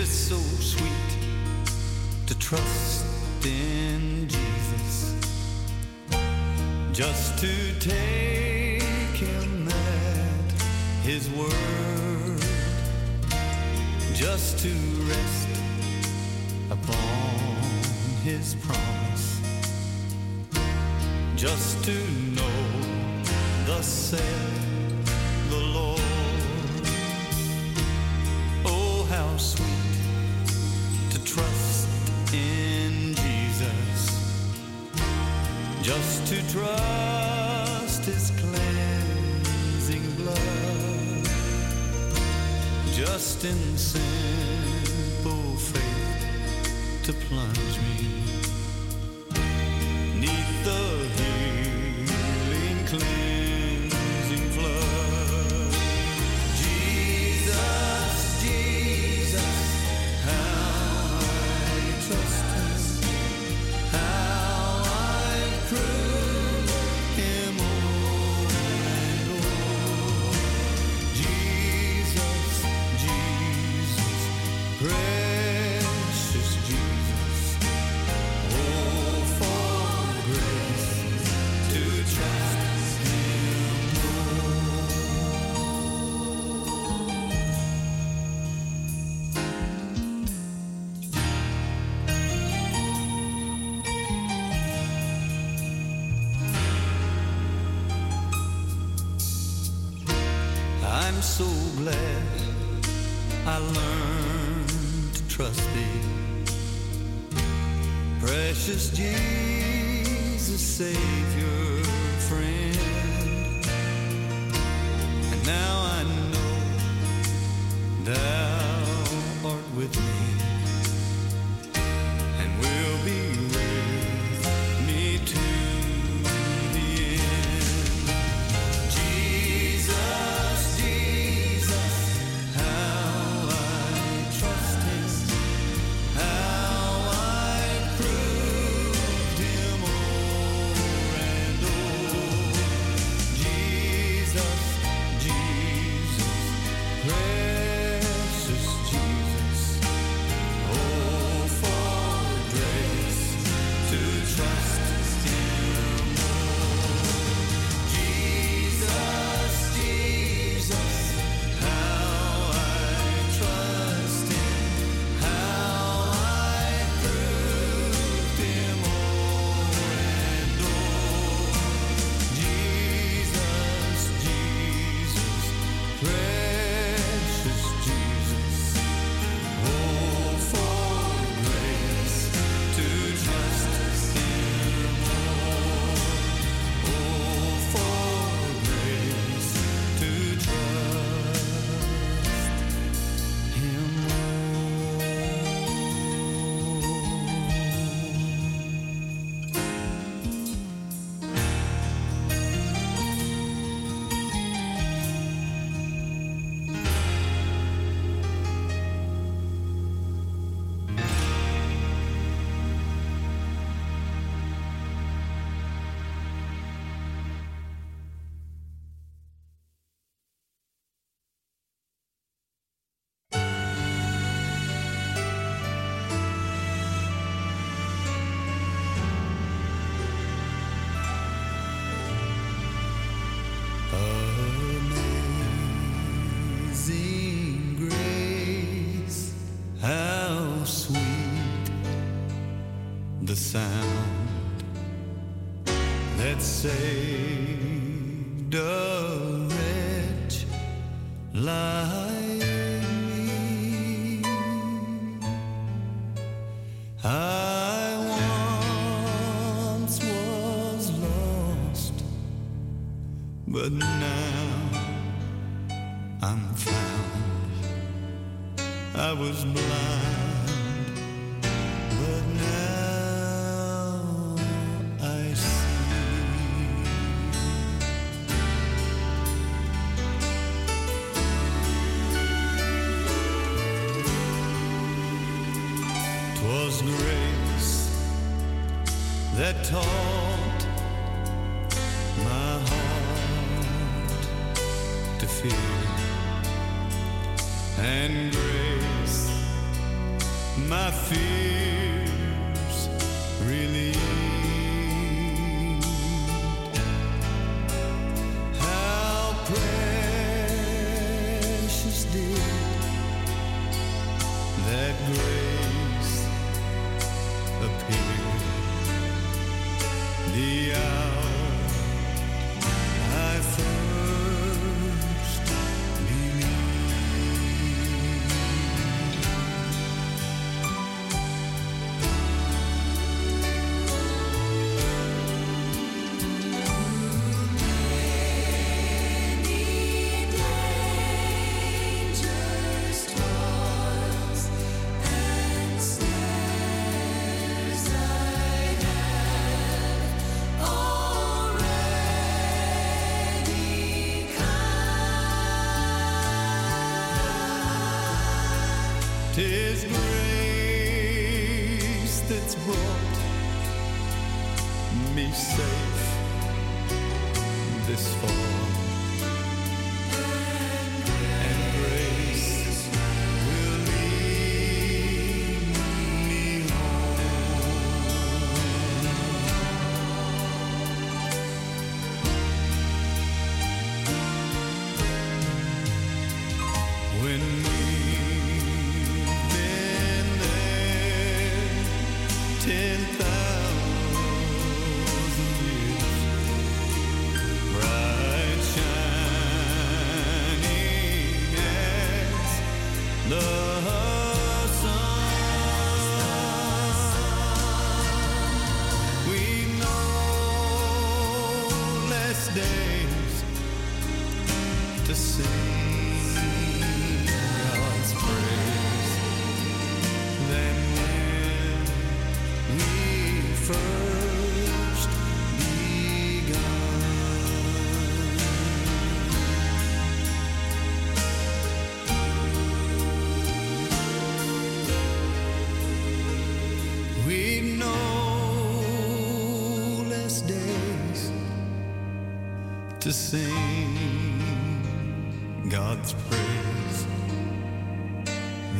is so sweet to trust in Jesus, just to take Him at His word, just to rest upon His promise, just to know the same in simple faith to plunge. so glad I learned to trust thee. Precious Jesus, Savior.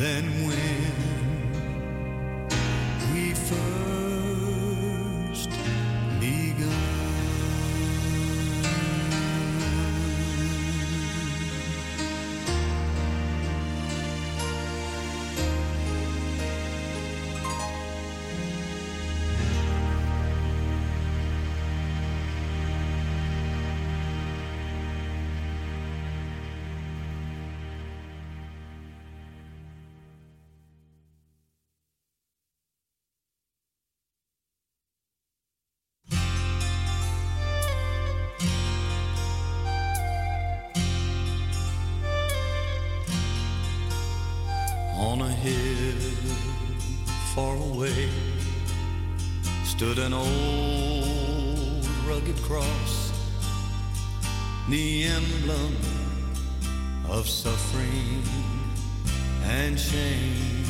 Than when stood an old rugged cross, the emblem of suffering and shame.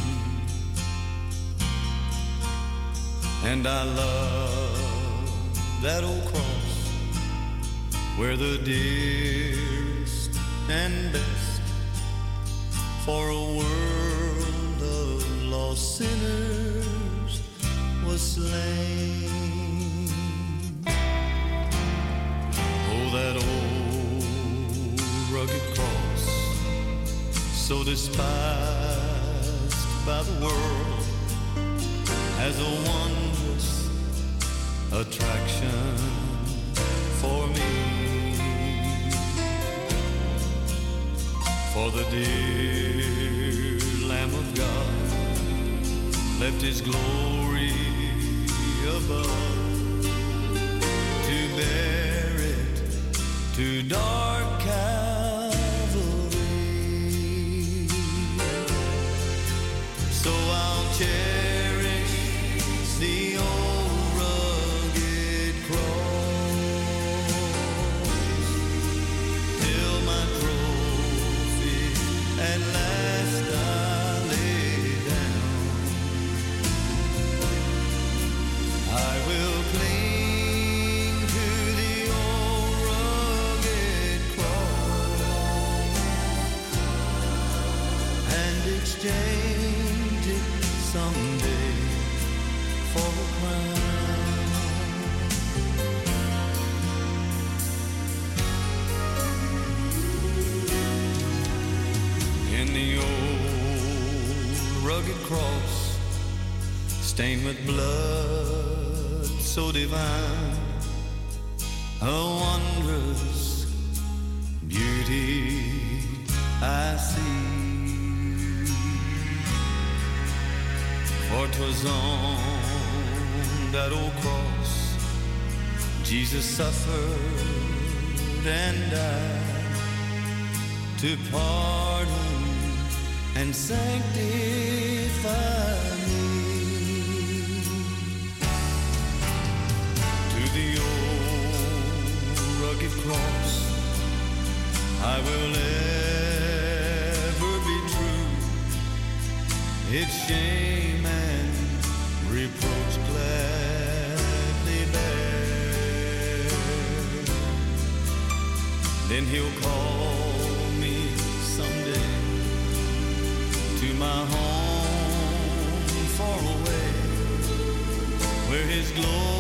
And I love that old cross where the dearest and best for a world of lost sinners was slain. Oh, that old rugged cross, so despised by the world, has a wondrous attraction for me. For the dear Lamb of God left his glory above to bear it to dark so divine, a wondrous beauty I see. For 'twas on that old cross Jesus suffered and died to pardon and sanctify I will ever be true. Its shame and reproach gladly bear. Then he'll call me someday to my home far away, where his glory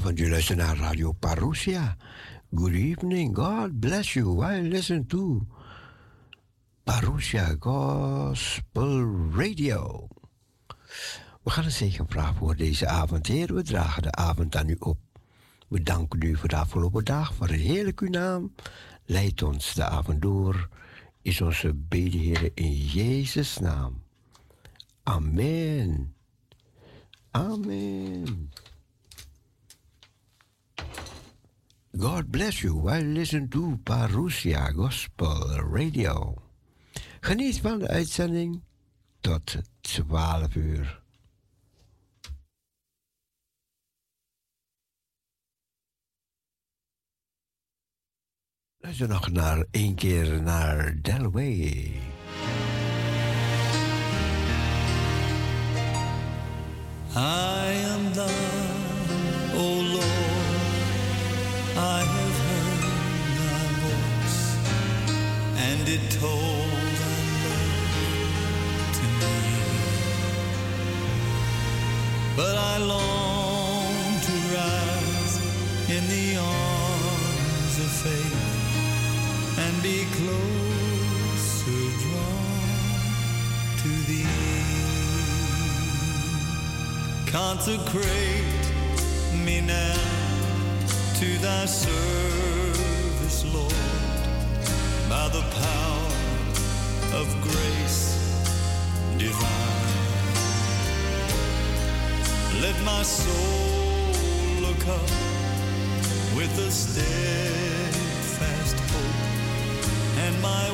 Goedenavond, u luistert naar Radio Parousia. Good evening, God bless you. While listen to Parousia Gospel Radio. We gaan een zegen vragen voor deze avond. Heer, we dragen de avond aan u op. We danken u voor de afgelopen dag, voor heerlijk uw naam. Leid ons de avond door. Is onze bede, Heer, in Jezus' naam. Amen. Amen. God bless you you listen to Parousia Gospel Radio. Geniet van de uitzending tot 12 uur. Luister nog naar één keer naar Delaware. I am thine, I have heard voice, and it told thy love to me. But I long to rise in the arms of faith and be closer drawn to thee. Consecrate me now to thy service, Lord, by the power of grace divine. Let my soul look up with a steadfast hope, and my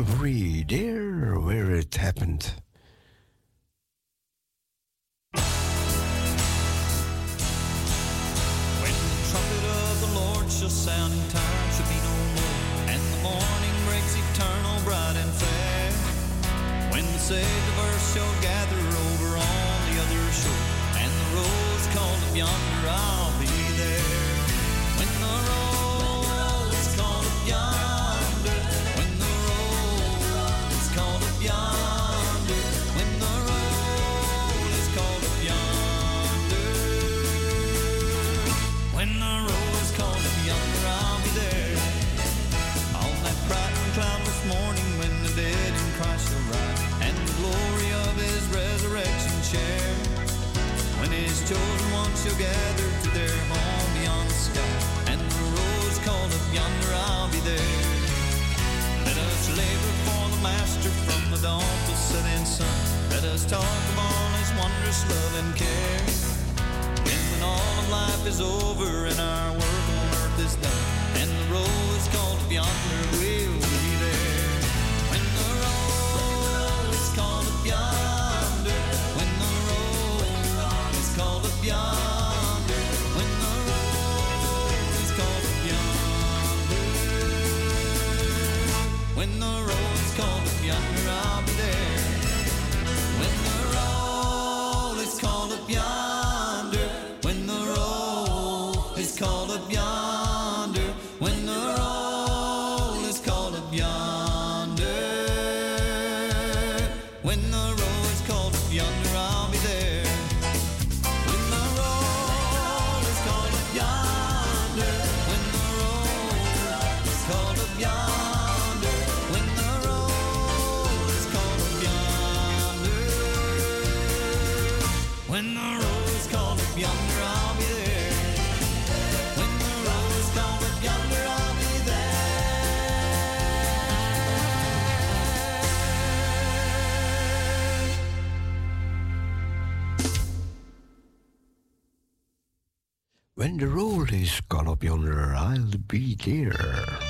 Real. bien. the roll is gone up yonder, I'll be there.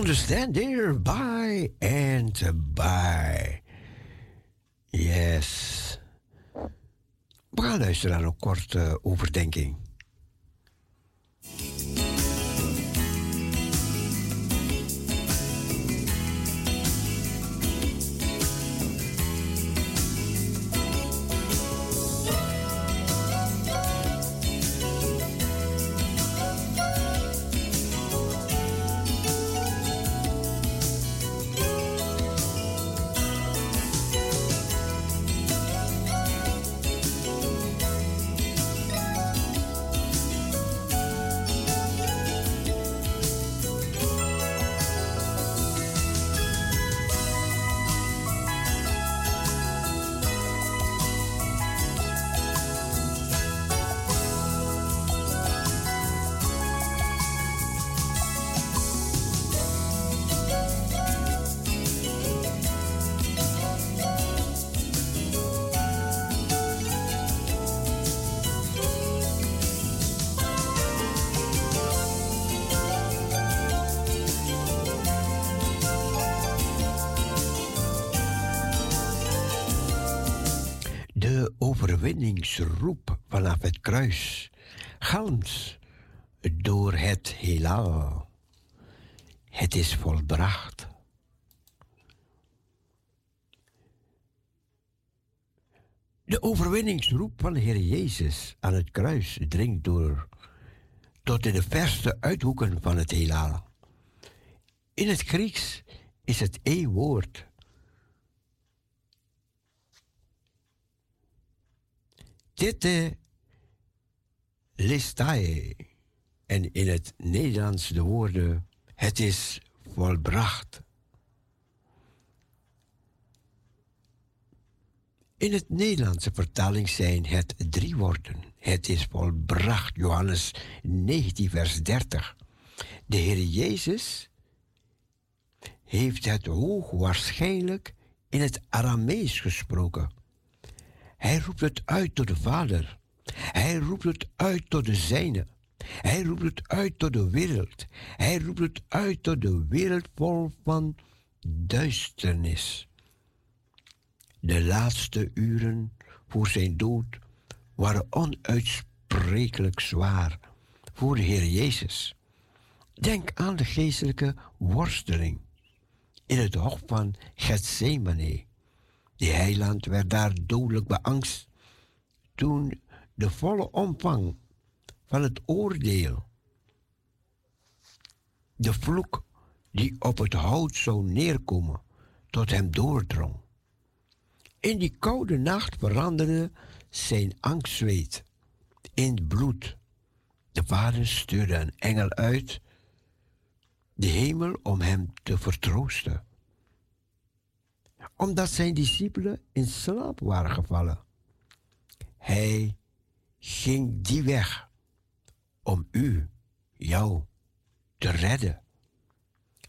Understand there by and by. Yes. We gaan luisteren naar een korte overdenking. Overwinningsroep vanaf het kruis galmt door het heelal. Het is volbracht. De overwinningsroep van de Heer Jezus aan het kruis dringt door tot in de verste uithoeken van het heelal. In het Grieks is het één Tete listai. En in het Nederlands de woorden: Het is volbracht. In het Nederlandse vertaling zijn het drie woorden. Het is volbracht, Johannes 19, vers 30. De Heer Jezus heeft het hoogwaarschijnlijk in het Aramees gesproken. Hij roept het uit tot de Vader. Hij roept het uit tot de zijne. Hij roept het uit tot de wereld. Hij roept het uit tot de wereld vol van duisternis. De laatste uren voor zijn dood waren onuitsprekelijk zwaar voor de Heer Jezus. Denk aan de geestelijke worsteling in het hof van Gethsemane. De heiland werd daar dodelijk beangst toen de volle omvang van het oordeel, de vloek die op het hout zou neerkomen, tot hem doordrong. In die koude nacht veranderde zijn angstzweet in bloed. De vader stuurde een engel uit de hemel om hem te vertroosten omdat zijn discipelen in slaap waren gevallen. Hij ging die weg om u, jou, te redden.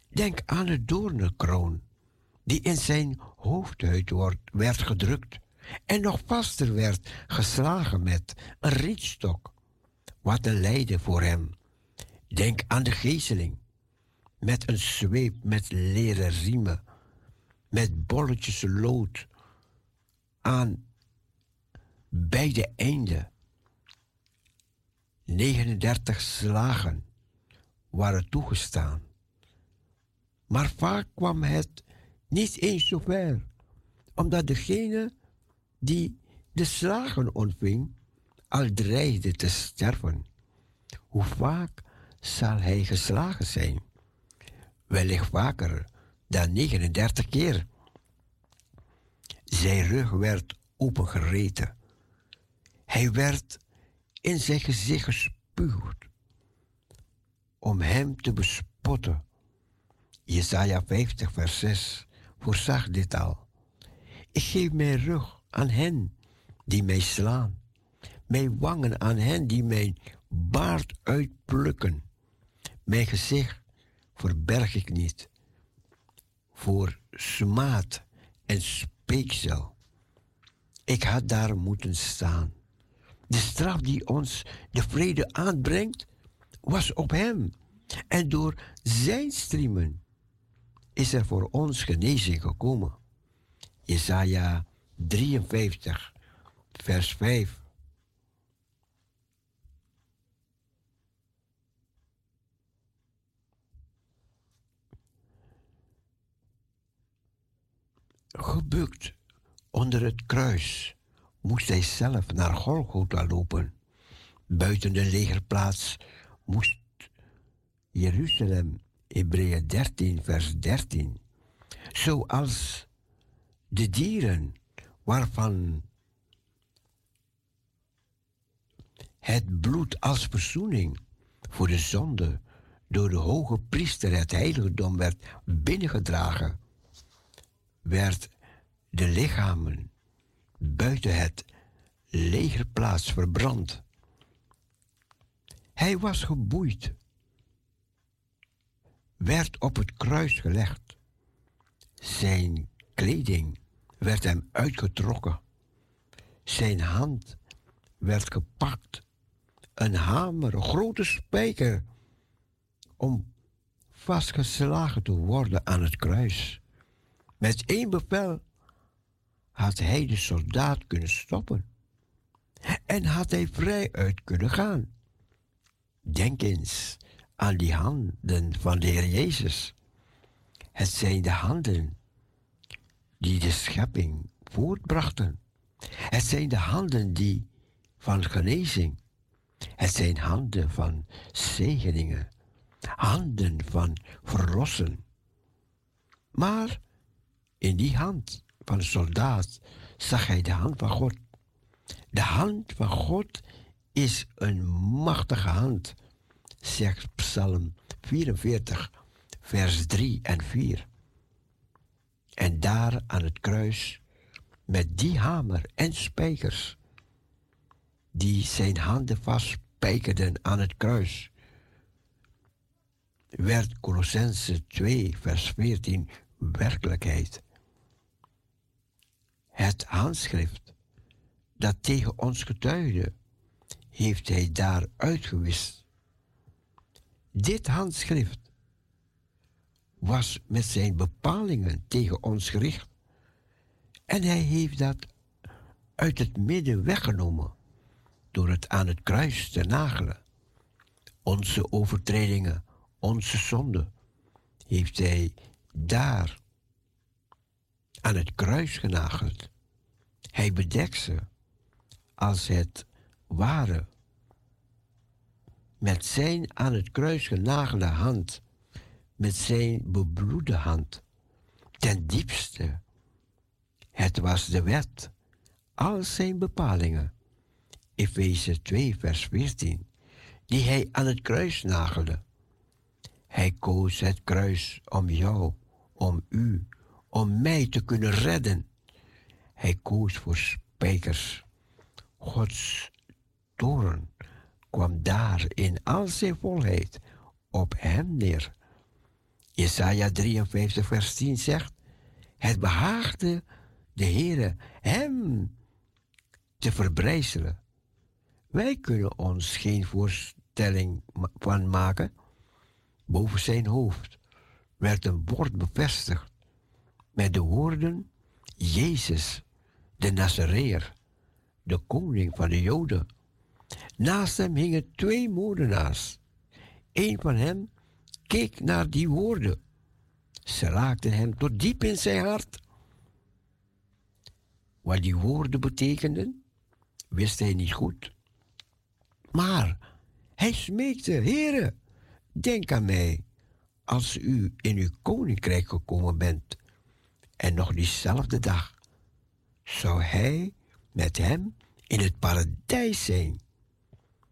Denk aan de doornenkroon die in zijn hoofdhuid werd gedrukt en nog vaster werd geslagen met een rietstok. Wat een lijden voor hem. Denk aan de gezeling met een zweep met leren riemen met bolletjes lood aan beide einden. 39 slagen waren toegestaan. Maar vaak kwam het niet eens zo ver, omdat degene die de slagen ontving al dreigde te sterven. Hoe vaak zal hij geslagen zijn? Wellicht vaker dan 39 keer. Zijn rug werd opengereten. Hij werd in zijn gezicht gespuugd om hem te bespotten. Jesaja 50, vers 6 voorzag dit al. Ik geef mijn rug aan hen die mij slaan, mijn wangen aan hen die mijn baard uitplukken. Mijn gezicht verberg ik niet voor smaad en speeksel. Ik had daar moeten staan. De straf die ons de vrede aanbrengt, was op hem. En door zijn striemen is er voor ons genezing gekomen. Jesaja 53, vers 5. Gebukt onder het kruis moest hij zelf naar Golgotha lopen. Buiten de legerplaats moest Jeruzalem, Hebreeën 13, vers 13, zoals de dieren waarvan het bloed als verzoening voor de zonde door de hoge priester het heiligdom werd binnengedragen, werd de lichamen buiten het legerplaats verbrand. Hij was geboeid, werd op het kruis gelegd. Zijn kleding werd hem uitgetrokken. Zijn hand werd gepakt. Een hamer, een grote spijker, om vastgeslagen te worden aan het kruis. Met één bevel had hij de soldaat kunnen stoppen. En had hij vrij uit kunnen gaan. Denk eens aan die handen van de Heer Jezus. Het zijn de handen die de schepping voortbrachten. Het zijn de handen die van genezing. Het zijn handen van zegeningen. Handen van verlossen. Maar in die hand van de soldaat zag hij de hand van God. De hand van God is een machtige hand, zegt Psalm 44, vers 3 en 4. En daar aan het kruis, met die hamer en spijkers, die zijn handen vastspijkerden aan het kruis, werd Colossense 2, vers 14 werkelijkheid. Het handschrift dat tegen ons getuigde, heeft hij daar uitgewist. Dit handschrift was met zijn bepalingen tegen ons gericht. En hij heeft dat uit het midden weggenomen door het aan het kruis te nagelen. Onze overtredingen, onze zonden, heeft hij daar aan het kruis genageld. Hij bedekt ze als het ware met zijn aan het kruis genagelde hand, met zijn bebloede hand, ten diepste. Het was de wet, al zijn bepalingen, Efeze 2, vers 14, die hij aan het kruis nagelde. Hij koos het kruis om jou, om u, om mij te kunnen redden. Hij koos voor spijkers. Gods toren kwam daar in al zijn volheid op hem neer. Jesaja 53, vers 10 zegt: Het behaagde de Heere hem te verbrijzelen. Wij kunnen ons geen voorstelling van maken. Boven zijn hoofd werd een bord bevestigd met de woorden Jezus, de Nazareer, de koning van de Joden. Naast hem hingen twee moordenaars. Een van hen keek naar die woorden. Ze raakten hem tot diep in zijn hart. Wat die woorden betekenden, wist hij niet goed. Maar hij smeekte, Heere, denk aan mij als u in uw koninkrijk gekomen bent. En nog diezelfde dag zou hij met hem in het paradijs zijn.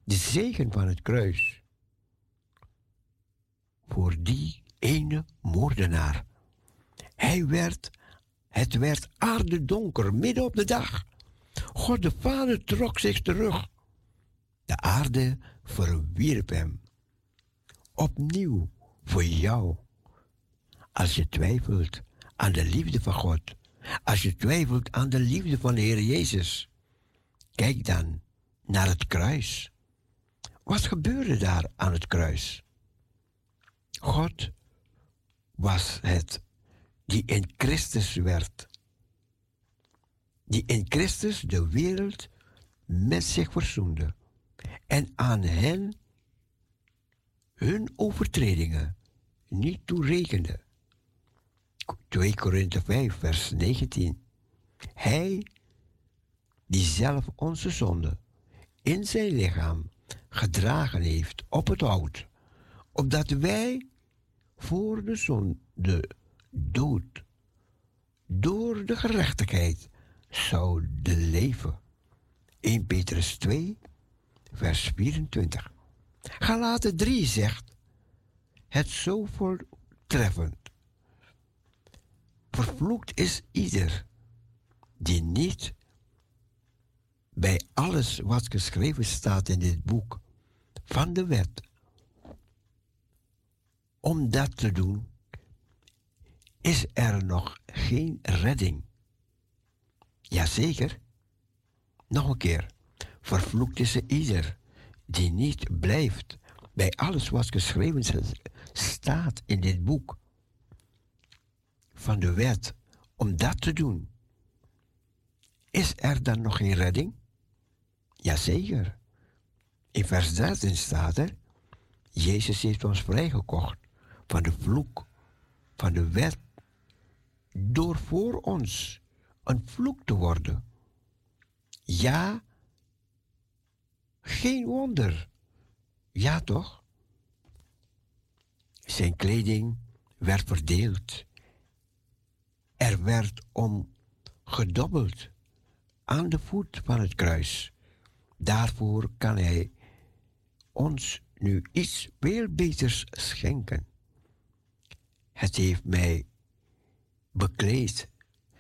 De zegen van het kruis. Voor die ene moordenaar. Hij werd, het werd aardedonker midden op de dag. God de Vader trok zich terug. De aarde verwierp hem. Opnieuw voor jou. Als je twijfelt aan de liefde van God, als je twijfelt aan de liefde van de Heer Jezus, kijk dan naar het kruis. Wat gebeurde daar aan het kruis? God was het die in Christus werd. Die in Christus de wereld met zich verzoende. En aan hen hun overtredingen niet toerekende. 2 Korinthe 5, vers 19. Hij die zelf onze zonde in zijn lichaam gedragen heeft op het hout, opdat wij voor de zonde dood door de gerechtigheid zouden leven. 1 Petrus 2, vers 24. Galaten 3 zegt het zo voortreffend. Vervloekt is ieder die niet bij alles wat geschreven staat in dit boek van de wet. Om dat te doen, is er nog geen redding. Jazeker. Nog een keer. Vervloekt is er ieder die niet blijft bij alles wat geschreven staat in dit boek van de wet. Om dat te doen. Is er dan nog geen redding? Jazeker. In vers 13 staat er, Jezus heeft ons vrijgekocht van de vloek, van de wet, door voor ons een vloek te worden. Ja, geen wonder. Ja toch? Zijn kleding werd verdeeld. Er werd om gedobbeld aan de voet van het kruis. Daarvoor kan Hij ons nu iets veel beters schenken. Het heeft mij bekleed.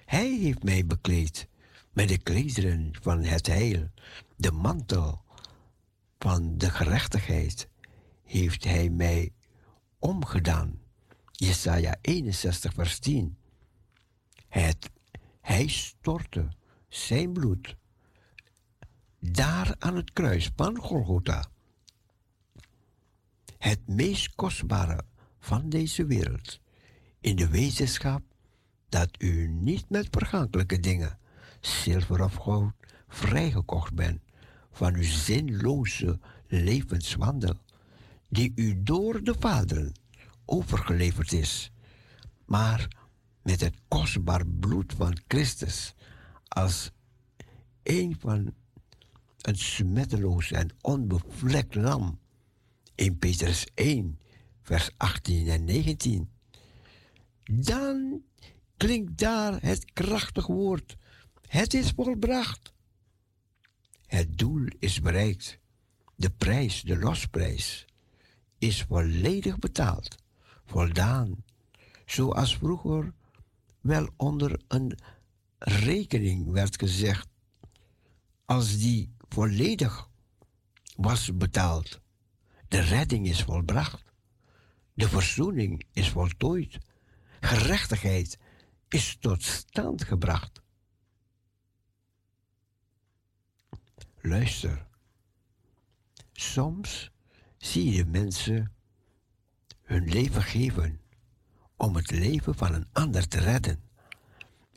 Hij heeft mij bekleed met de klederen van het heil, de mantel van de gerechtigheid heeft hij mij omgedaan. Jesaja 61 vers 10. Het, hij stortte zijn bloed daar aan het kruis van Golgotha. Het meest kostbare van deze wereld, in de wetenschap dat u niet met vergankelijke dingen, zilver of goud, vrijgekocht bent van uw zinloze levenswandel, die u door de vaderen overgeleverd is, maar met het kostbaar bloed van Christus als een van een smetteloos en onbevlekt lam. In Petrus 1, vers 18 en 19. Dan klinkt daar het krachtig woord. Het is volbracht. Het doel is bereikt. De prijs, de losprijs, is volledig betaald, voldaan, zoals vroeger wel onder een rekening werd gezegd, als die volledig was betaald. De redding is volbracht. De verzoening is voltooid. Gerechtigheid is tot stand gebracht. Luister. Soms zie je mensen hun leven geven om het leven van een ander te redden.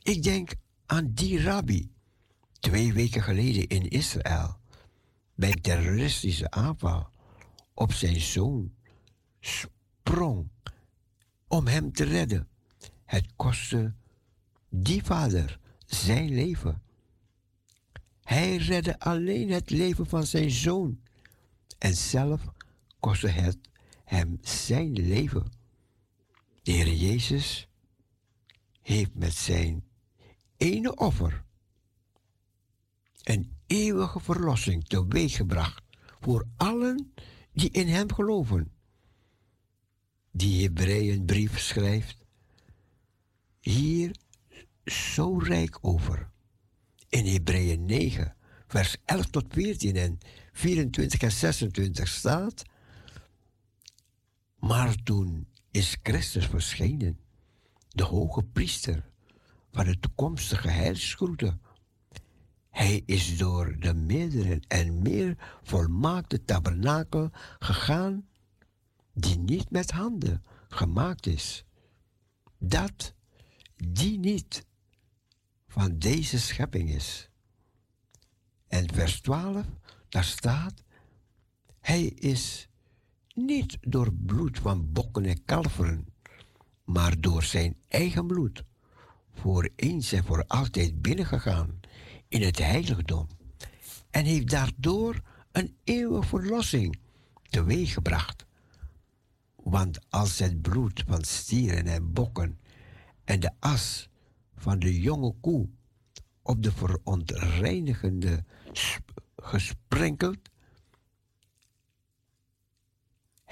Ik denk aan die rabbi twee weken geleden in Israël bij terroristische aanval op zijn zoon sprong om hem te redden. Het kostte die vader zijn leven. Hij redde alleen het leven van zijn zoon en zelf kostte het hem zijn leven. De Heer Jezus heeft met zijn ene offer een eeuwige verlossing teweeggebracht voor allen die in Hem geloven. Die Hebreeënbrief schrijft hier zo rijk over. In Hebreeën 9, vers 11 tot 14 en 24 en 26 staat. Maar toen is Christus verschenen, de hoge priester van de toekomstige heilsgroete hij is door de meerdere en meer volmaakte tabernakel gegaan, die niet met handen gemaakt is, dat die niet van deze schepping is. En vers 12, daar staat, hij is niet door bloed van bokken en kalveren, maar door zijn eigen bloed voor eens en voor altijd binnengegaan in het heiligdom en heeft daardoor een eeuwige verlossing teweeggebracht. Want als het bloed van stieren en bokken en de as van de jonge koe op de verontreinigende gesprenkeld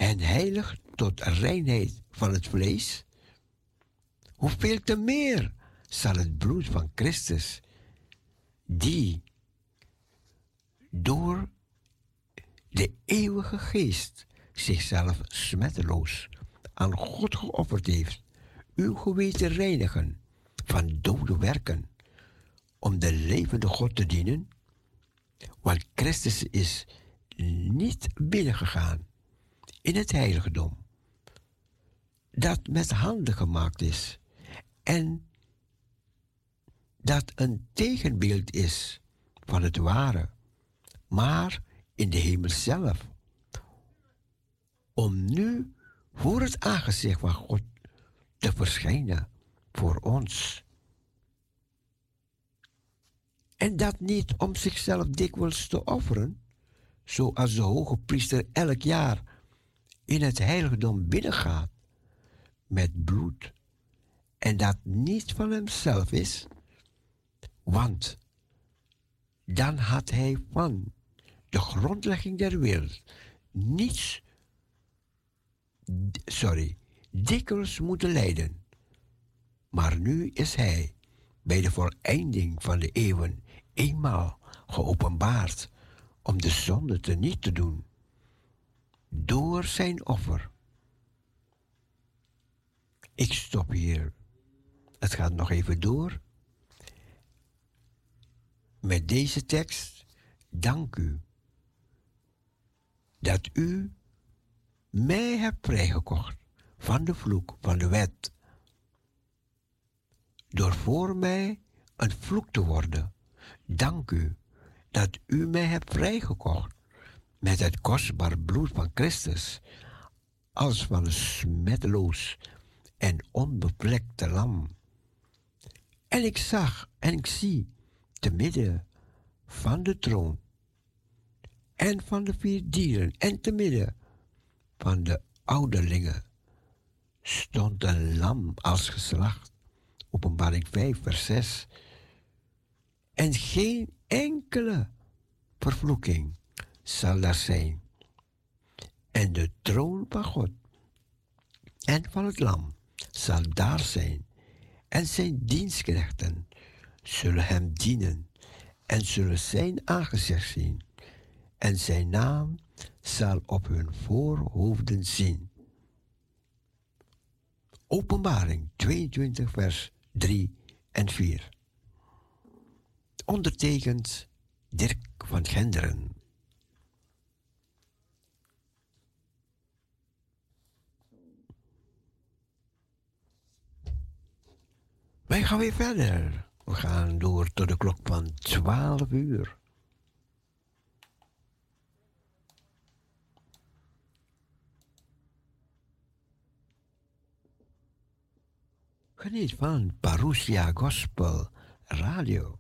en heilig tot reinheid van het vlees, hoeveel te meer zal het bloed van Christus, die door de eeuwige geest zichzelf smetteloos aan God geofferd heeft, uw geweten reinigen van dode werken, om de levende God te dienen? Want Christus is niet binnengegaan in het heiligdom, dat met handen gemaakt is en dat een tegenbeeld is van het ware, maar in de hemel zelf. Om nu voor het aangezicht van God te verschijnen voor ons. En dat niet om zichzelf dikwijls te offeren, zoals de hoge priester elk jaar in het heiligdom binnengaat met bloed. En dat niet van hemzelf is, want dan had hij van de grondlegging der wereld niets, sorry, dikwijls moeten lijden. Maar nu is hij bij de voleinding van de eeuwen eenmaal geopenbaard om de zonde te niet te doen door zijn offer. Ik stop hier. Het gaat nog even door. Met deze tekst, dank u dat u mij hebt vrijgekocht van de vloek van de wet. Door voor mij een vloek te worden. Dank u dat u mij hebt vrijgekocht met het kostbaar bloed van Christus, als van een smetteloos en onbevlekte lam. En ik zag en ik zie te midden van de troon en van de vier dieren en te midden van de ouderlingen stond een lam als geslacht. Openbaring 5, vers 6. En geen enkele vervloeking zal daar zijn. En de troon van God en van het lam zal daar zijn. En zijn dienstknechten zullen hem dienen en zullen zijn aangezicht zien. En zijn naam zal op hun voorhoofden zien. Openbaring 22, vers 3 en 4. Ondertekend Dirk van Genderen. Wij gaan weer verder. We gaan door tot de klok van 12 uur. Geniet van Parousia Gospel Radio.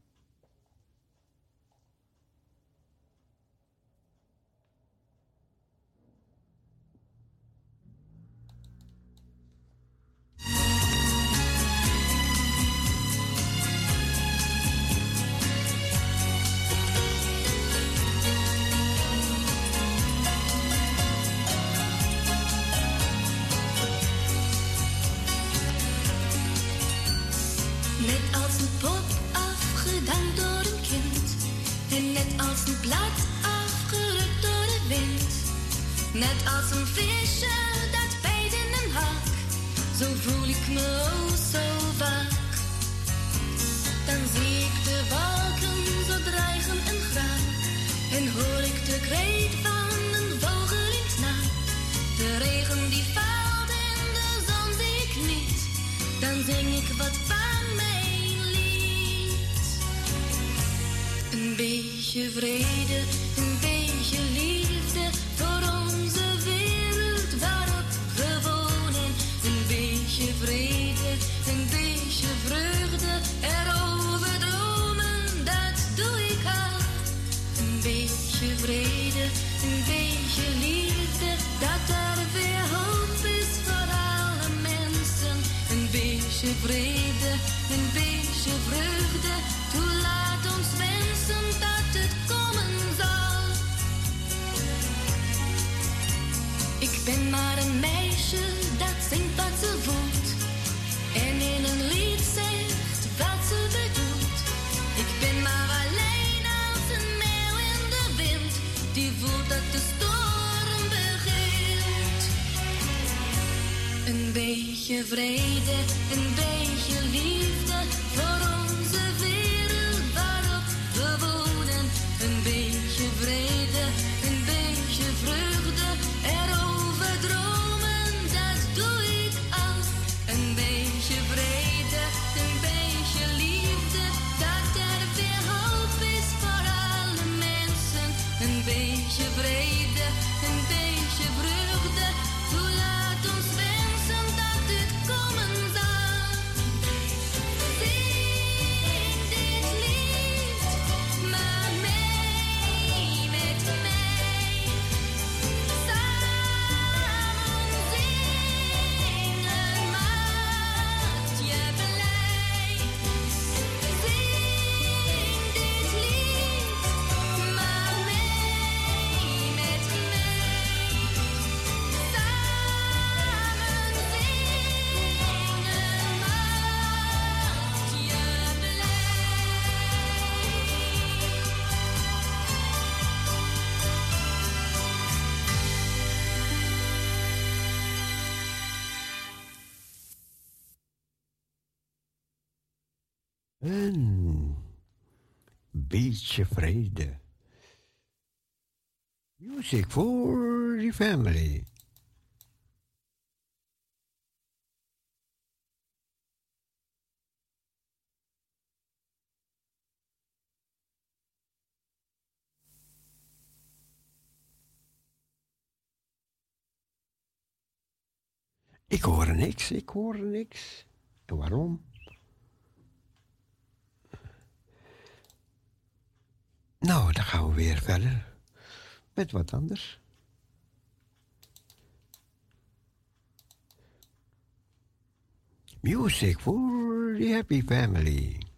Net als een visje dat bijt in een hak, zo voel ik me oh zo vaak. Dan zie ik de wolken zo dreigen en graan, en hoor ik de kreet van beetje vrede, een beetje liefde voor onze wereld waarop we wonen. Een beetje vrede, een beetje vreugde, erover dromen, dat doe ik al. Een beetje vrede, een beetje liefde, dat er weer hoop is voor alle mensen. Een beetje vrede. Ik ben maar een meisje dat zingt wat ze voelt. En in een lied zegt wat ze bedoelt. Ik ben maar alleen als een meeuw in de wind. Die voelt dat de storm begint. Een beetje vrede, een beetje hartje vrede. Music for the family. Ik hoor niks, ik hoor niks. En waarom? gaan we weer verder met wat anders. Music for the happy family.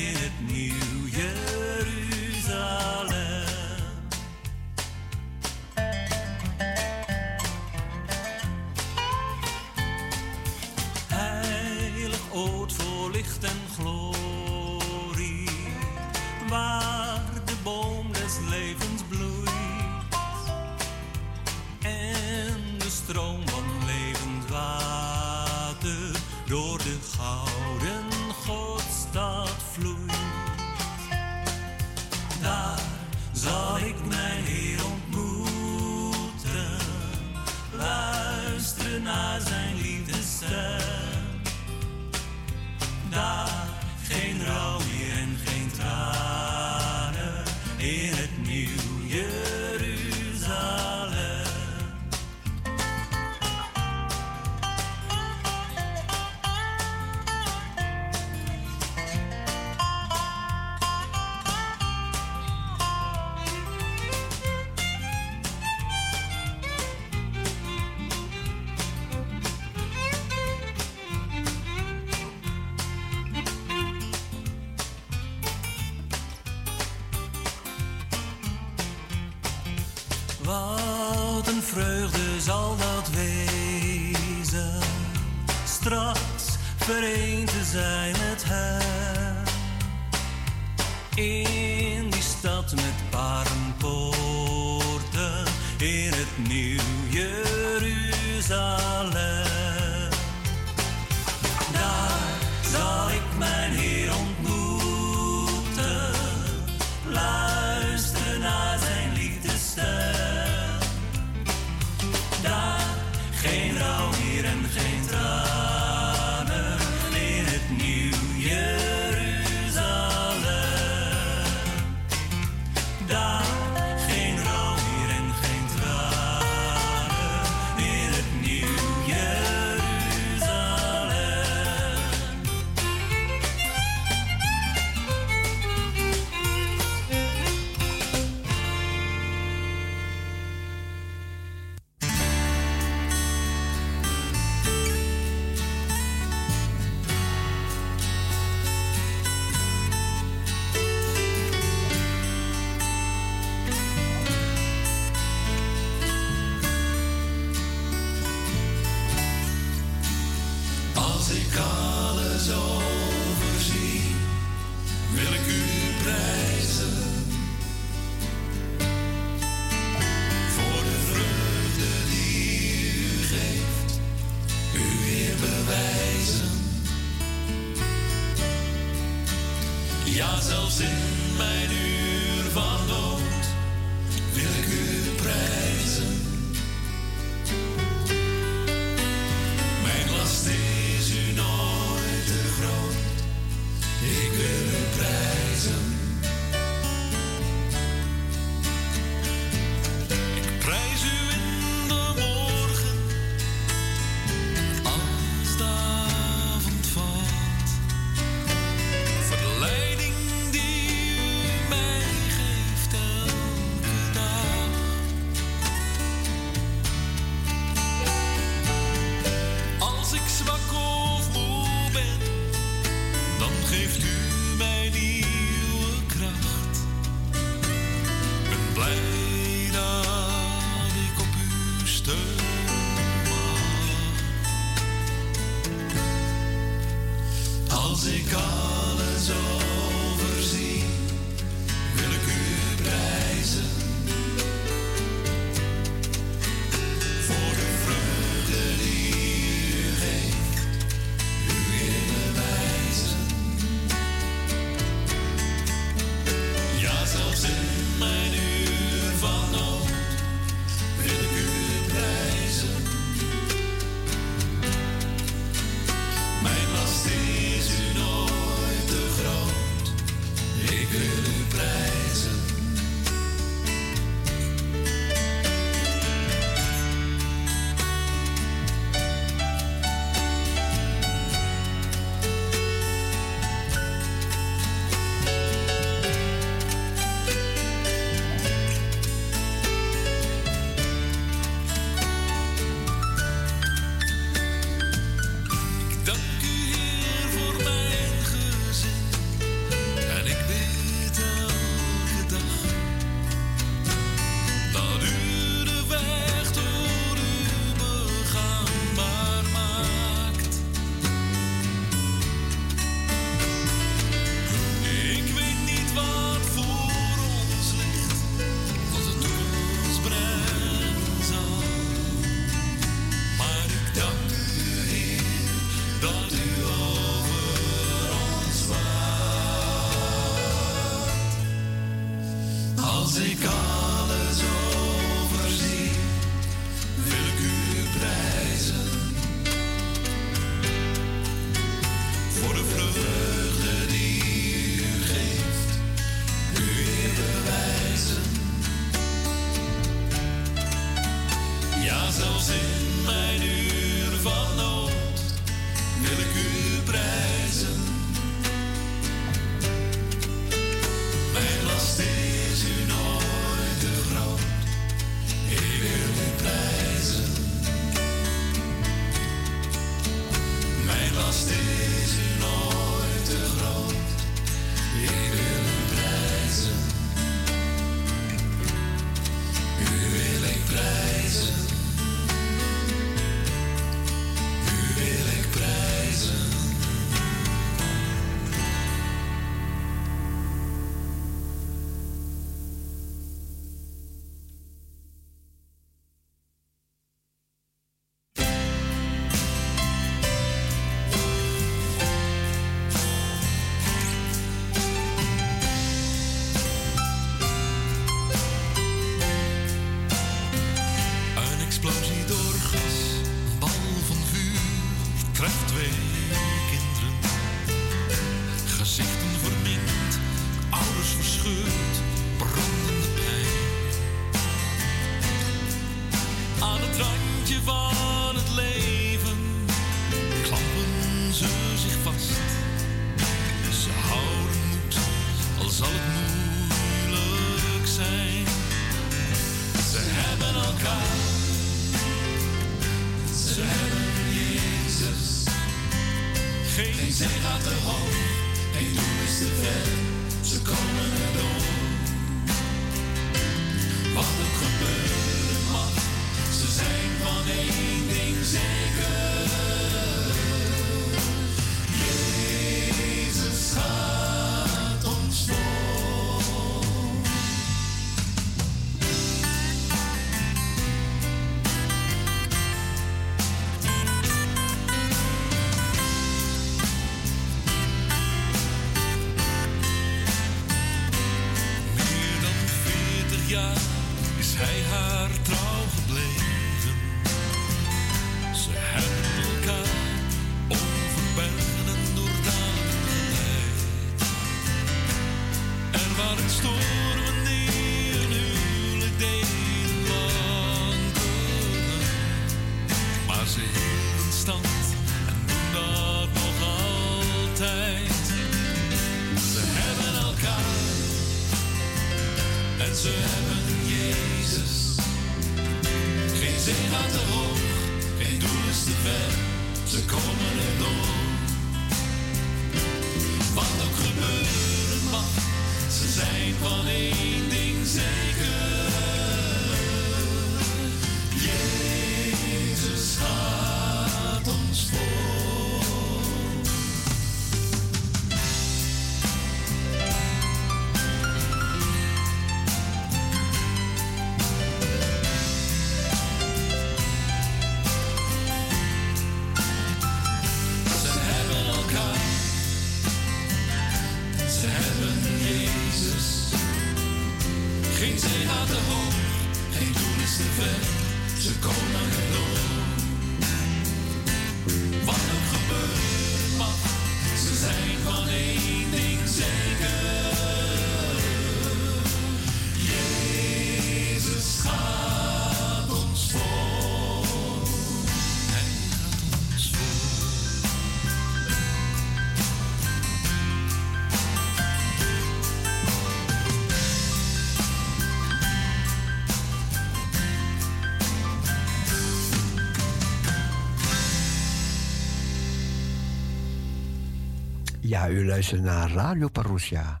U luistert naar Radio Parousia.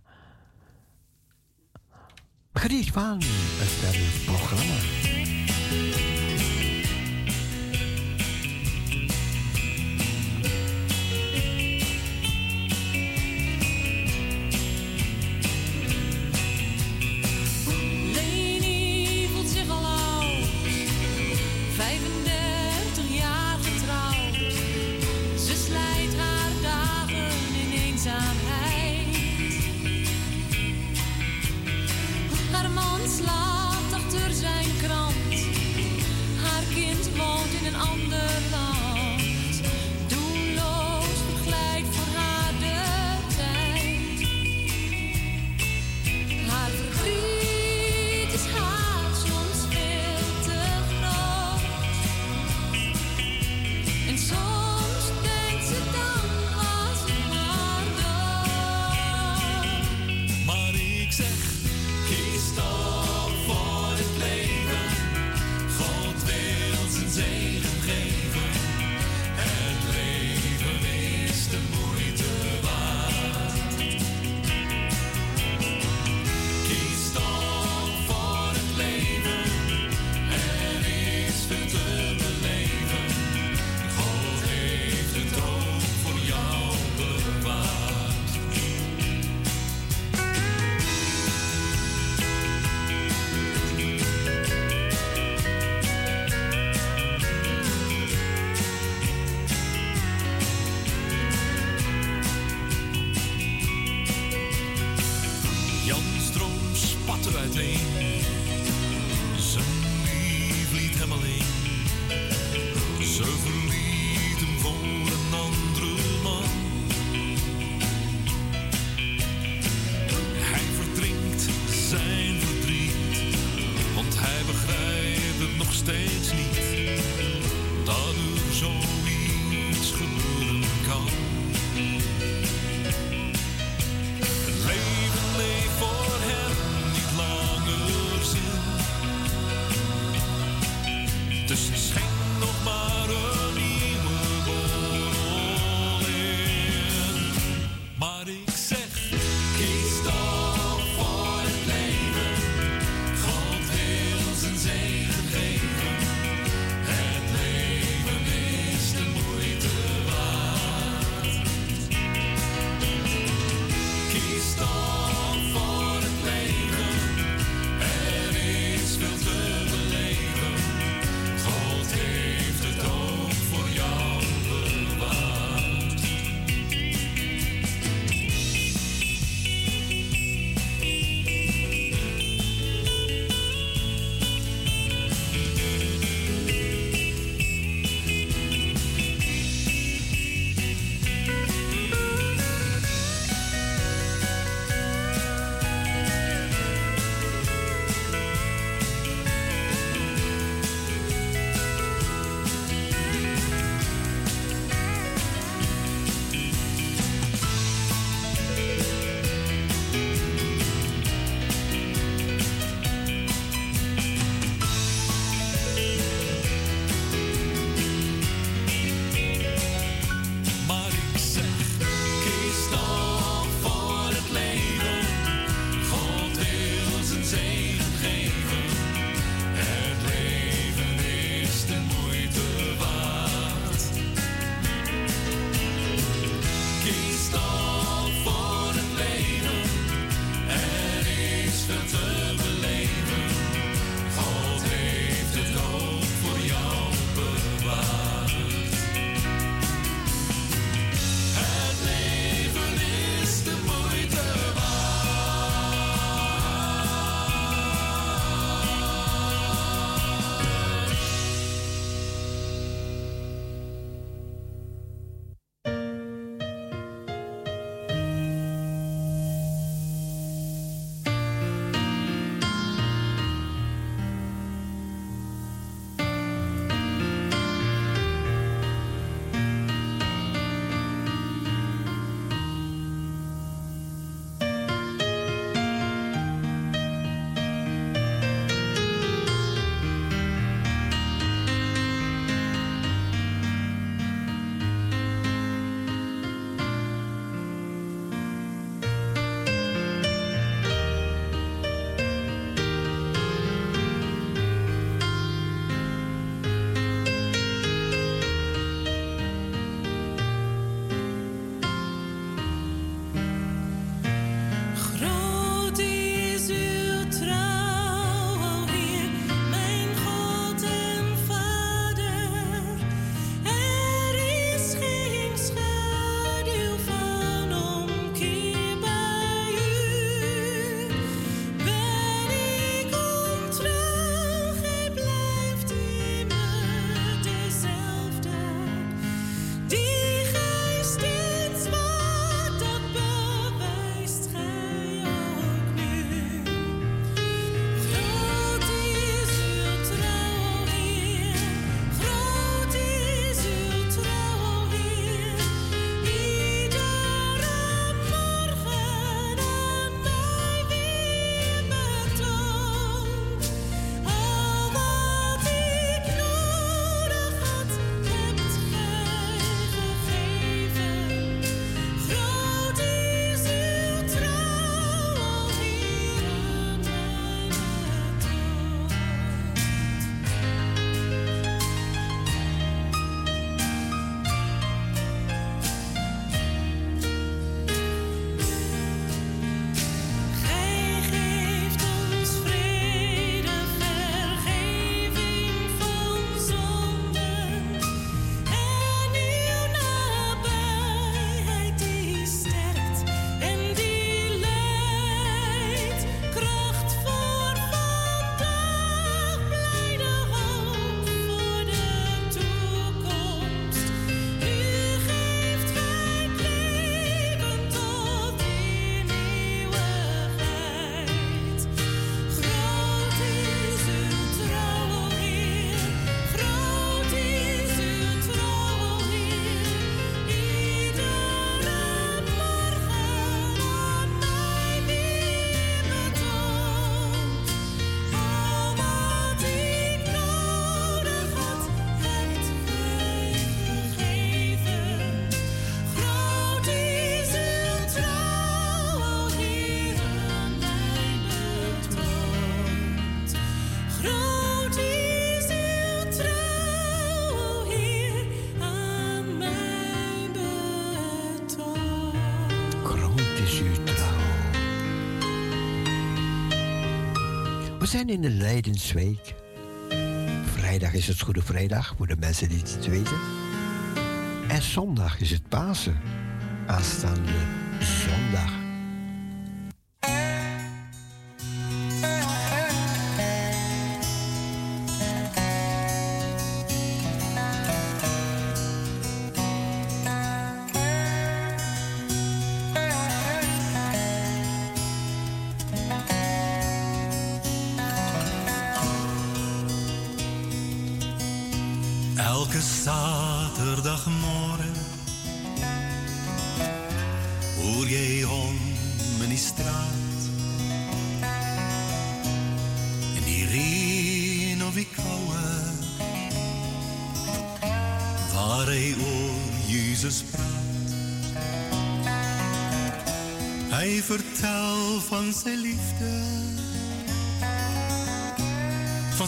Geniet van het programma. Zijn in de Leidensweek. Vrijdag is het Goede Vrijdag, voor de mensen die het weten. En zondag is het Pasen. Aanstaande zondag.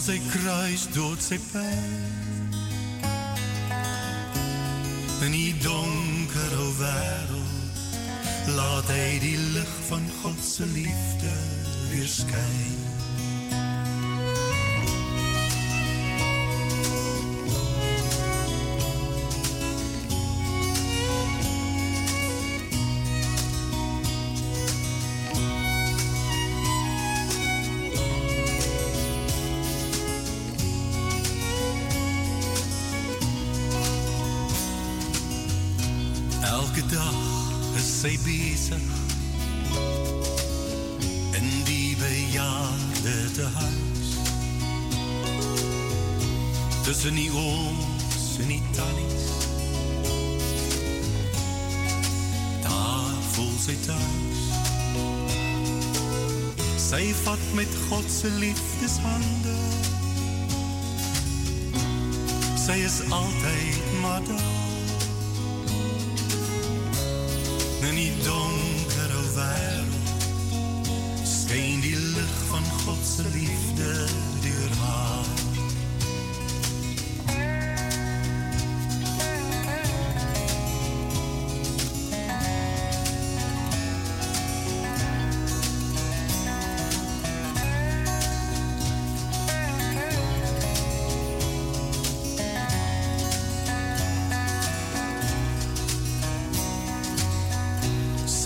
Zijn kruis dood zijn pijn. In die donkere wereld laat hij die licht van Gods liefde weer schijnen. Zij bezig in die bejaarde tehuis. Tussen die ooms en die tannies. Daar voelt zij thuis. Zij vat met Godse liefdeshanden. Zij is altijd maar.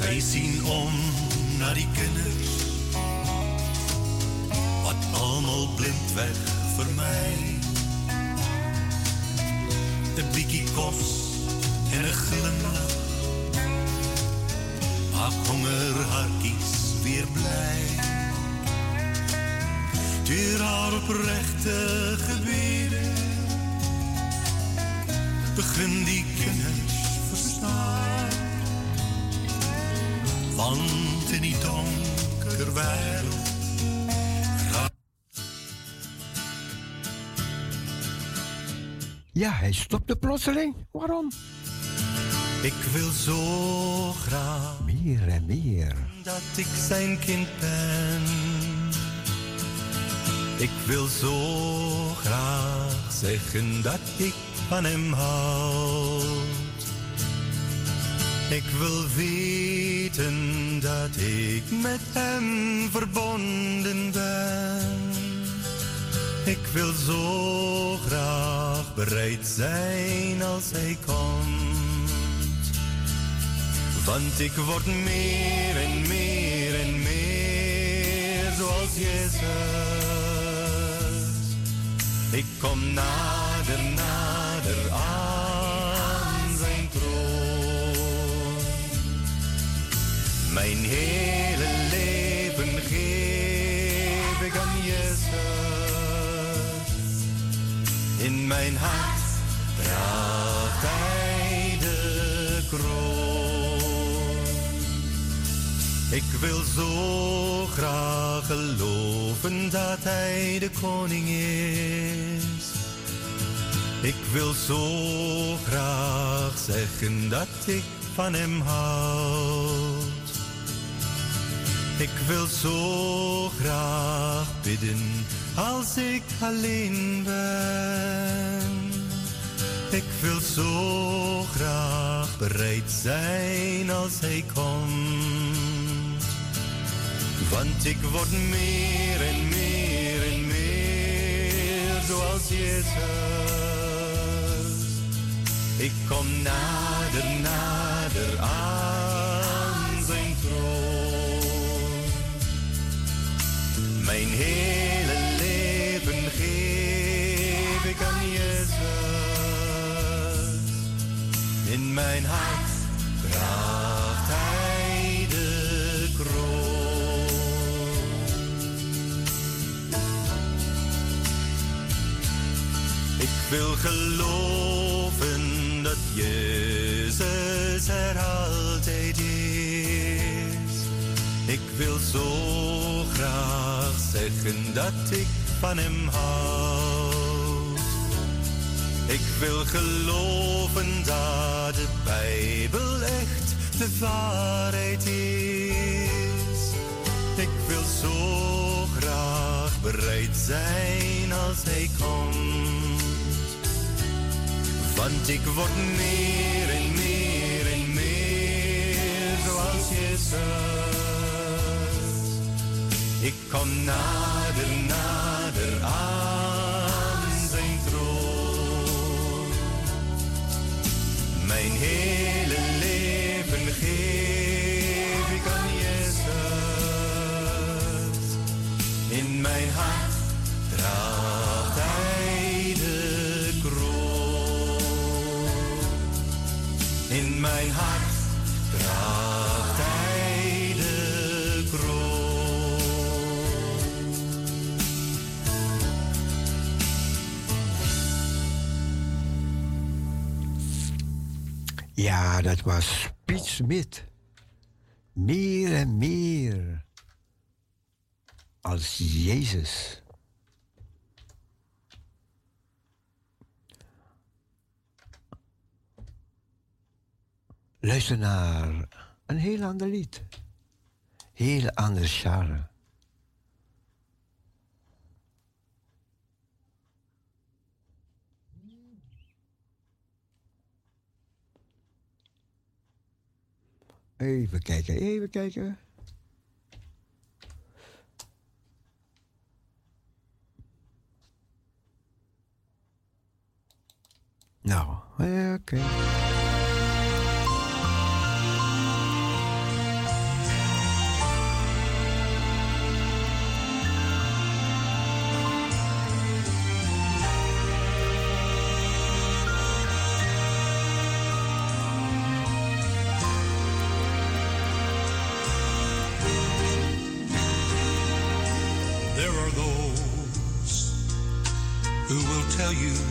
Zij zien om naar die kinders, wat allemaal blind weg voor mij. Een bikkie kos en een glimlach, maak honger weer blij. Door haar oprechte gebeden, begin die kinders Want in die donker wereld Ja, hij stopte plotseling. Waarom? Ik wil zo graag Meer en meer. dat ik zijn kind ben. Ik wil zo graag zeggen dat ik van hem houd. Ik wil weten dat ik met hem verbonden ben. Ik wil zo graag bereid zijn als hij komt. Want ik word meer en meer en meer zoals Jezus. Ik kom nader, nader aan Mijn hele leven geef ik aan Jezus. In mijn hart draagt hij de kroon. Ik wil zo graag geloven dat hij de koning is. Ik wil zo graag zeggen dat ik van hem houd. Ik wil zo graag bidden als ik alleen ben. Ik wil zo graag bereid zijn als hij komt. Want ik word meer en meer en meer zoals Jezus. Ik kom nader, nader aan Mijn hele leven geef ik aan Jezus. In mijn hart draagt hij de kroon. Ik wil geloven dat Jezus er altijd is. Ik wil zo graag zeggen dat ik van hem houd. Ik wil geloven dat de Bijbel echt de waarheid is. Ik wil zo graag bereid zijn als hij komt. Want ik word meer en meer en meer zoals Jezus. Ik kom nader, nader aan Ja, dat was Piet Smit. Meer en meer als Jezus. Luister naar een heel ander lied. Heel ander genre. Even kijken, even kijken. Nou, eh, oké. Tell you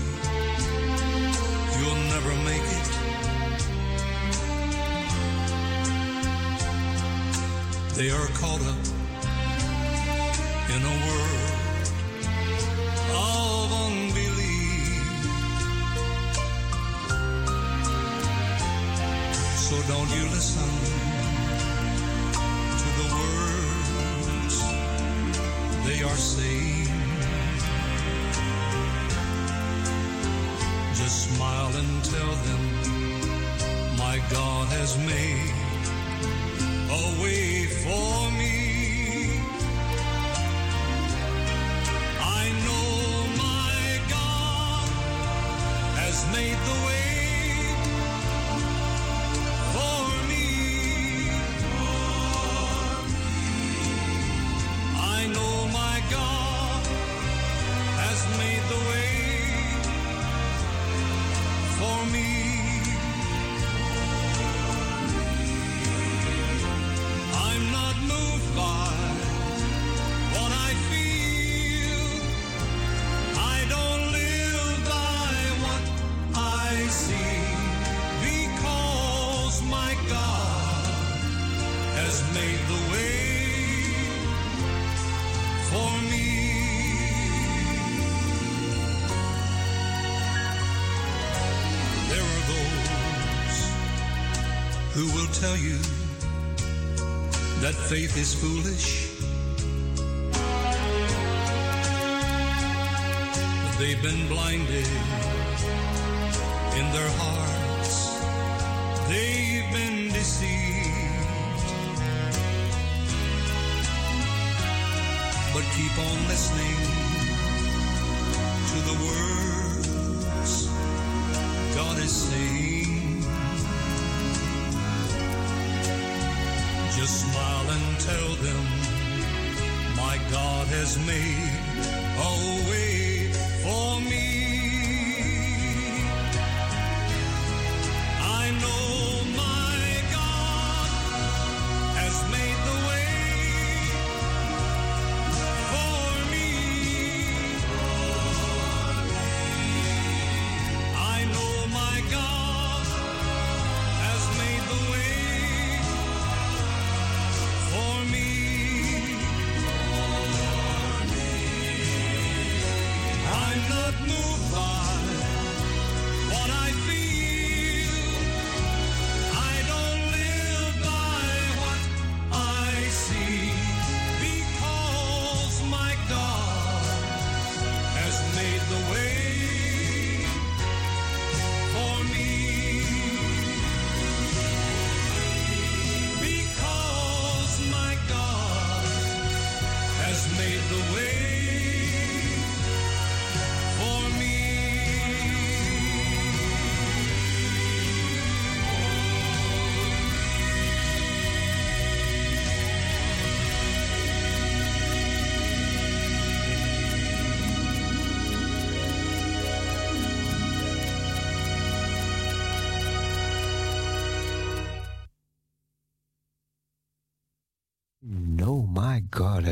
is foolish. They've been blinded in their hearts. They've been deceived. But keep on listening to the words God is saying. Just smile and tell them, my God has made a way for me.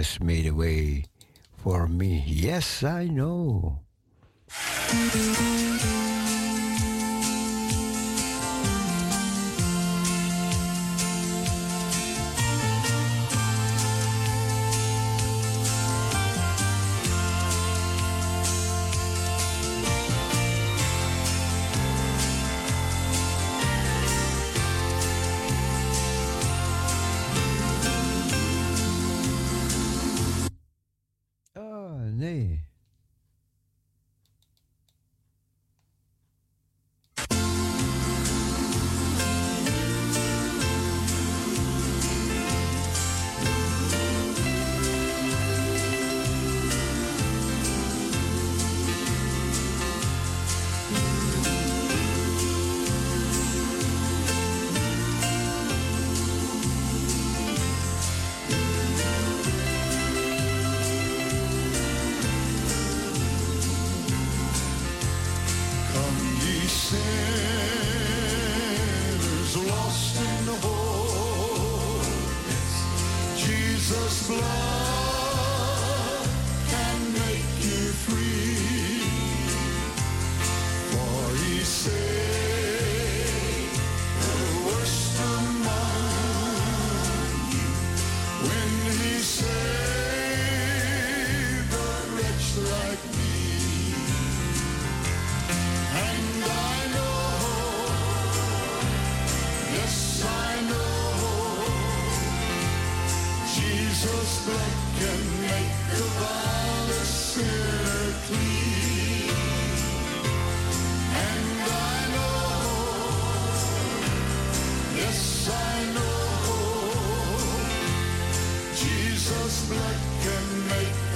has made a way for me. Yes, I know. blood can make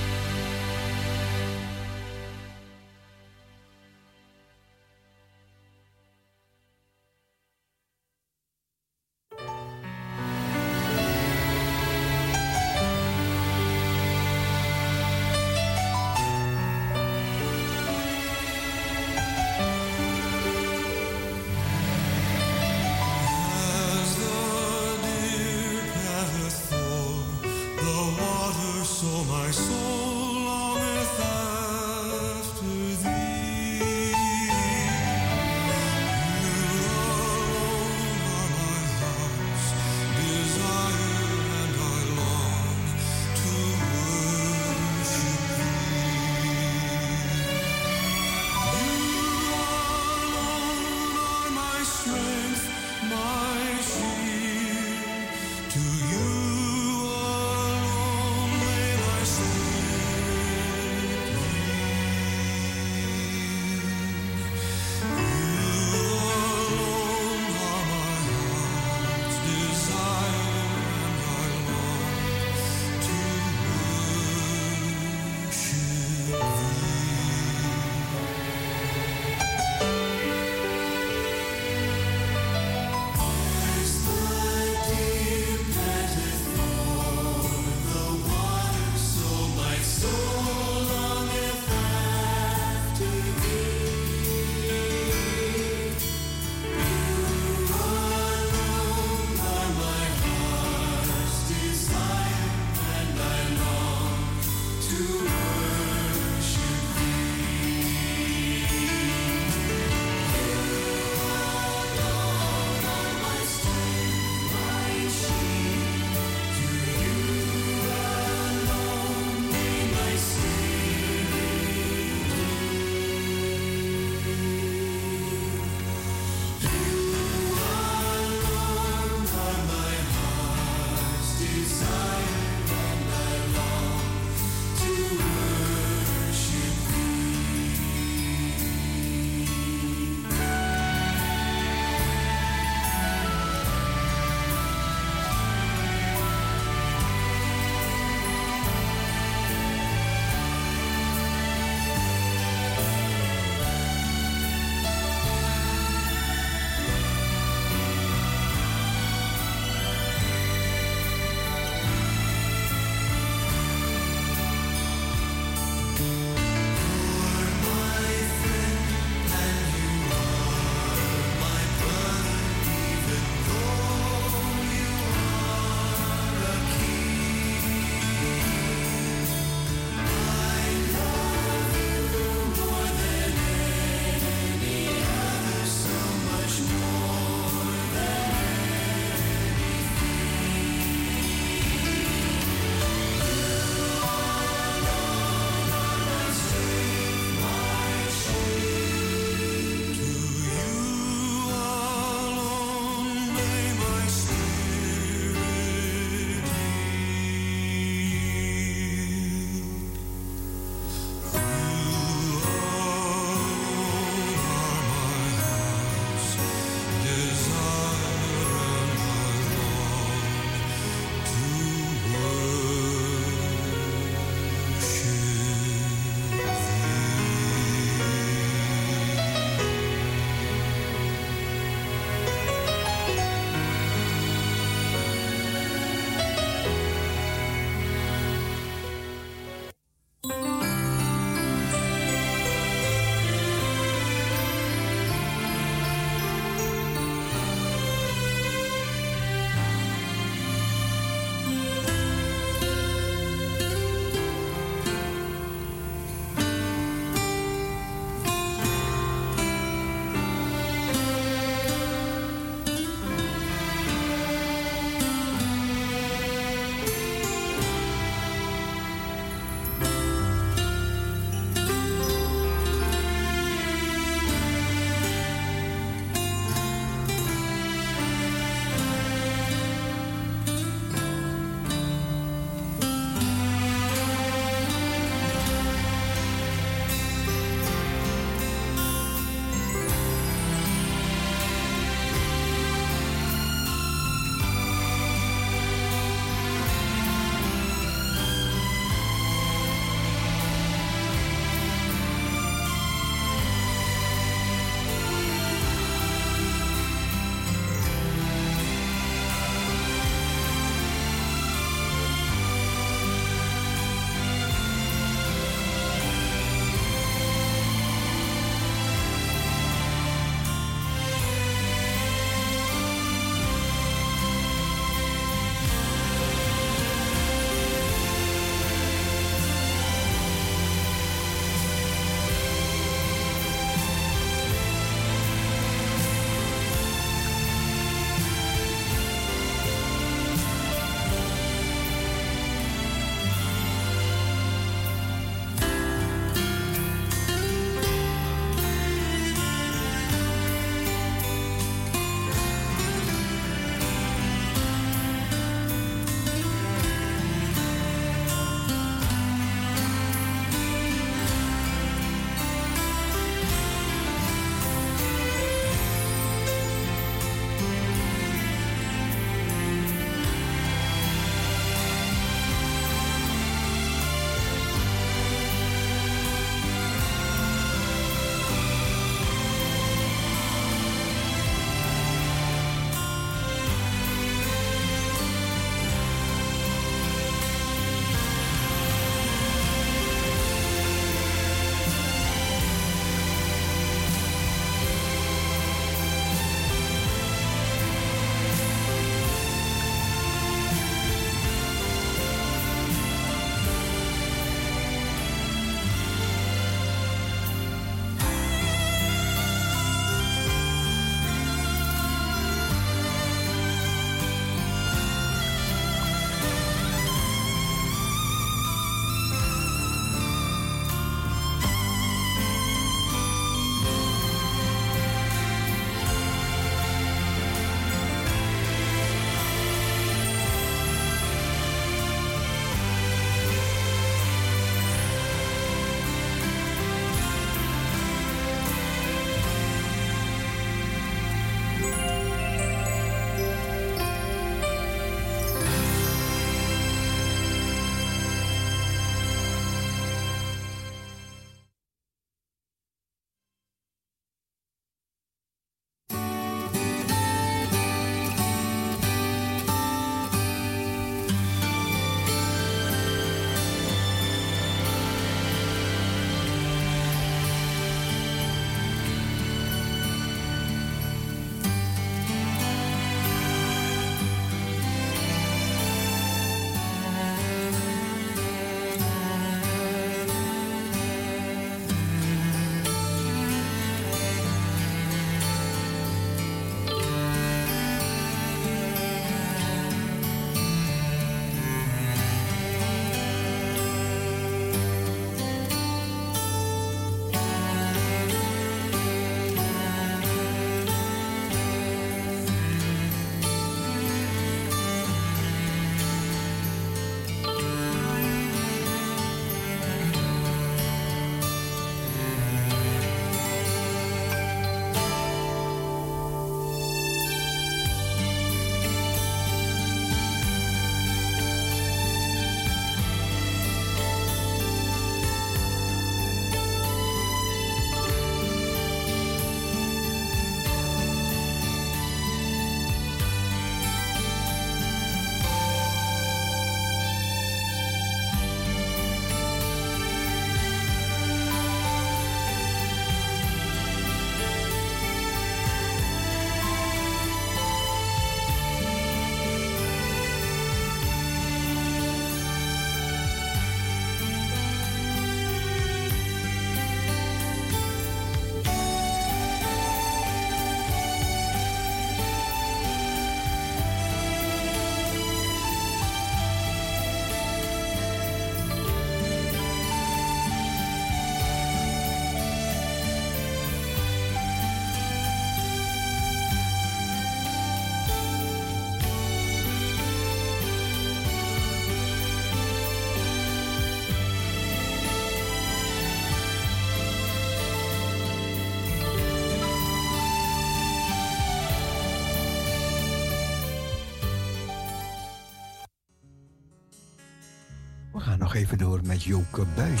even door met Joke Buis.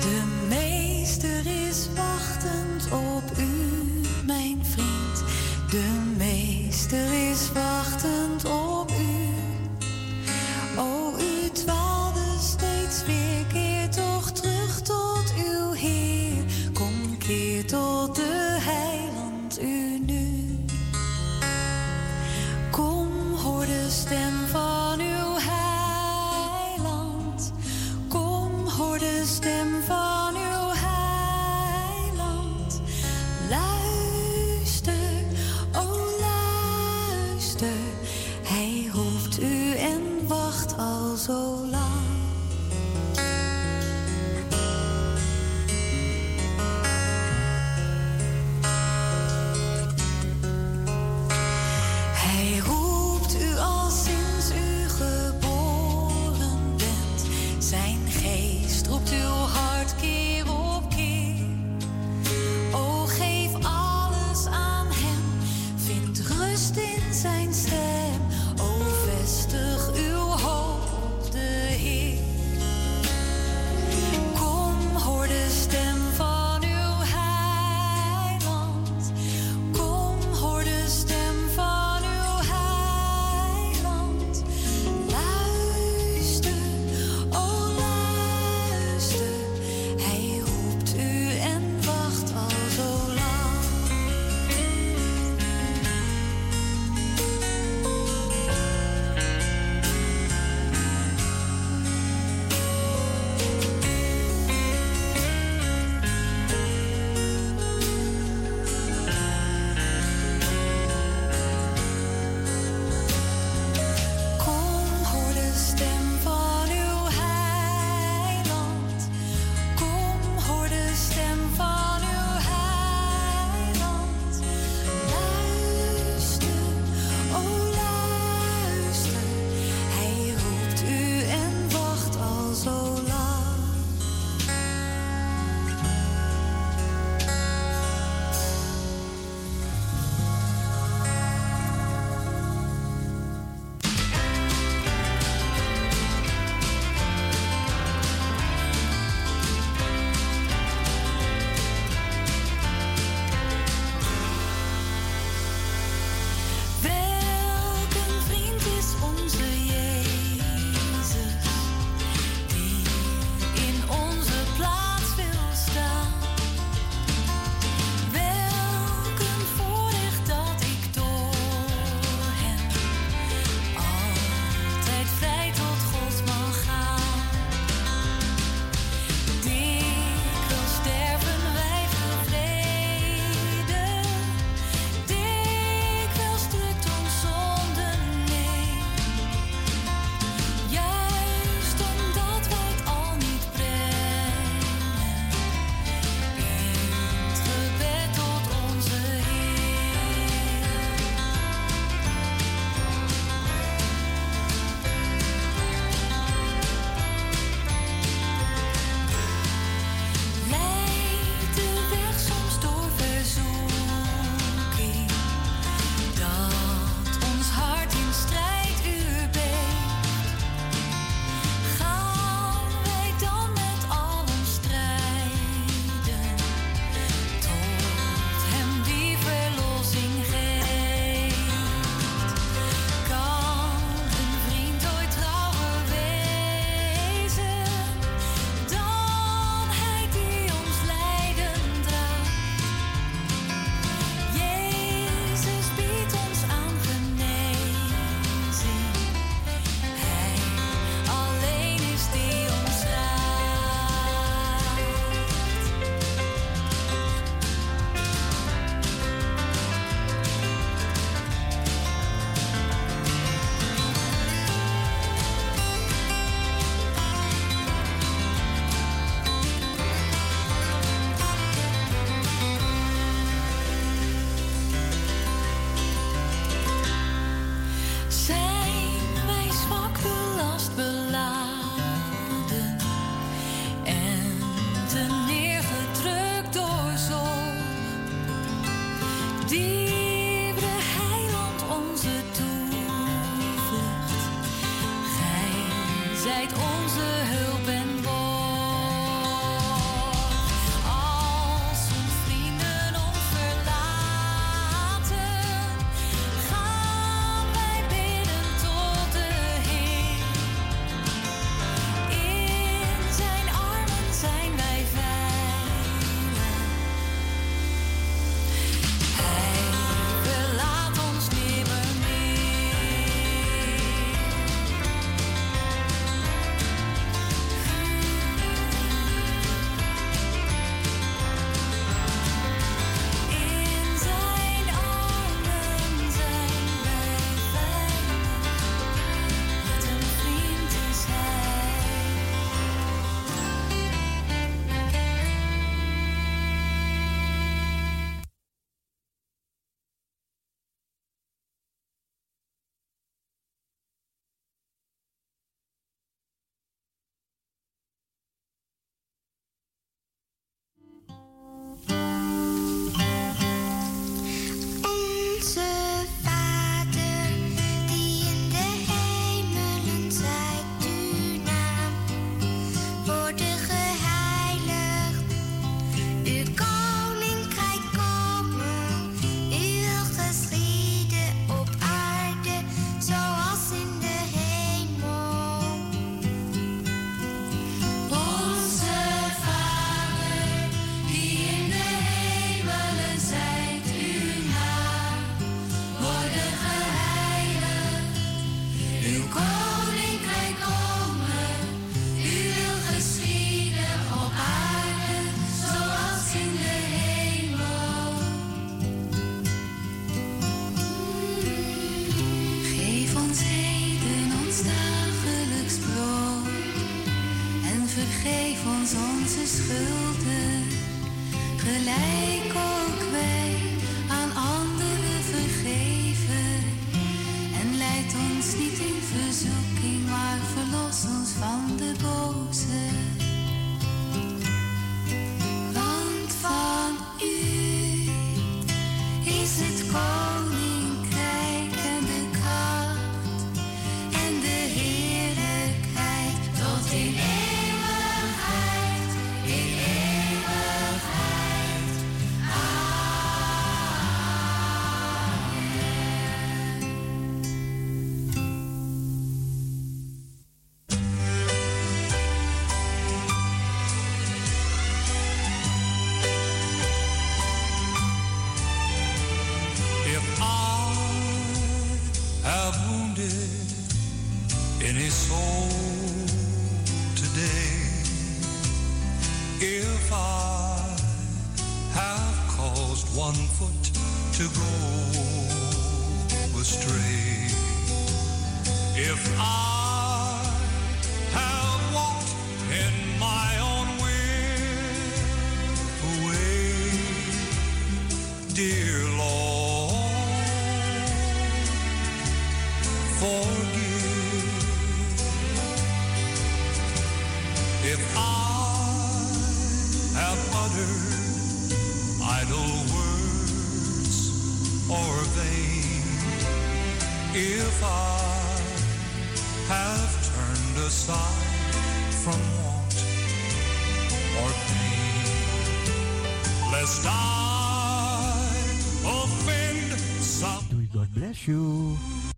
De meester is wachtend op u, mijn vriend. De meester is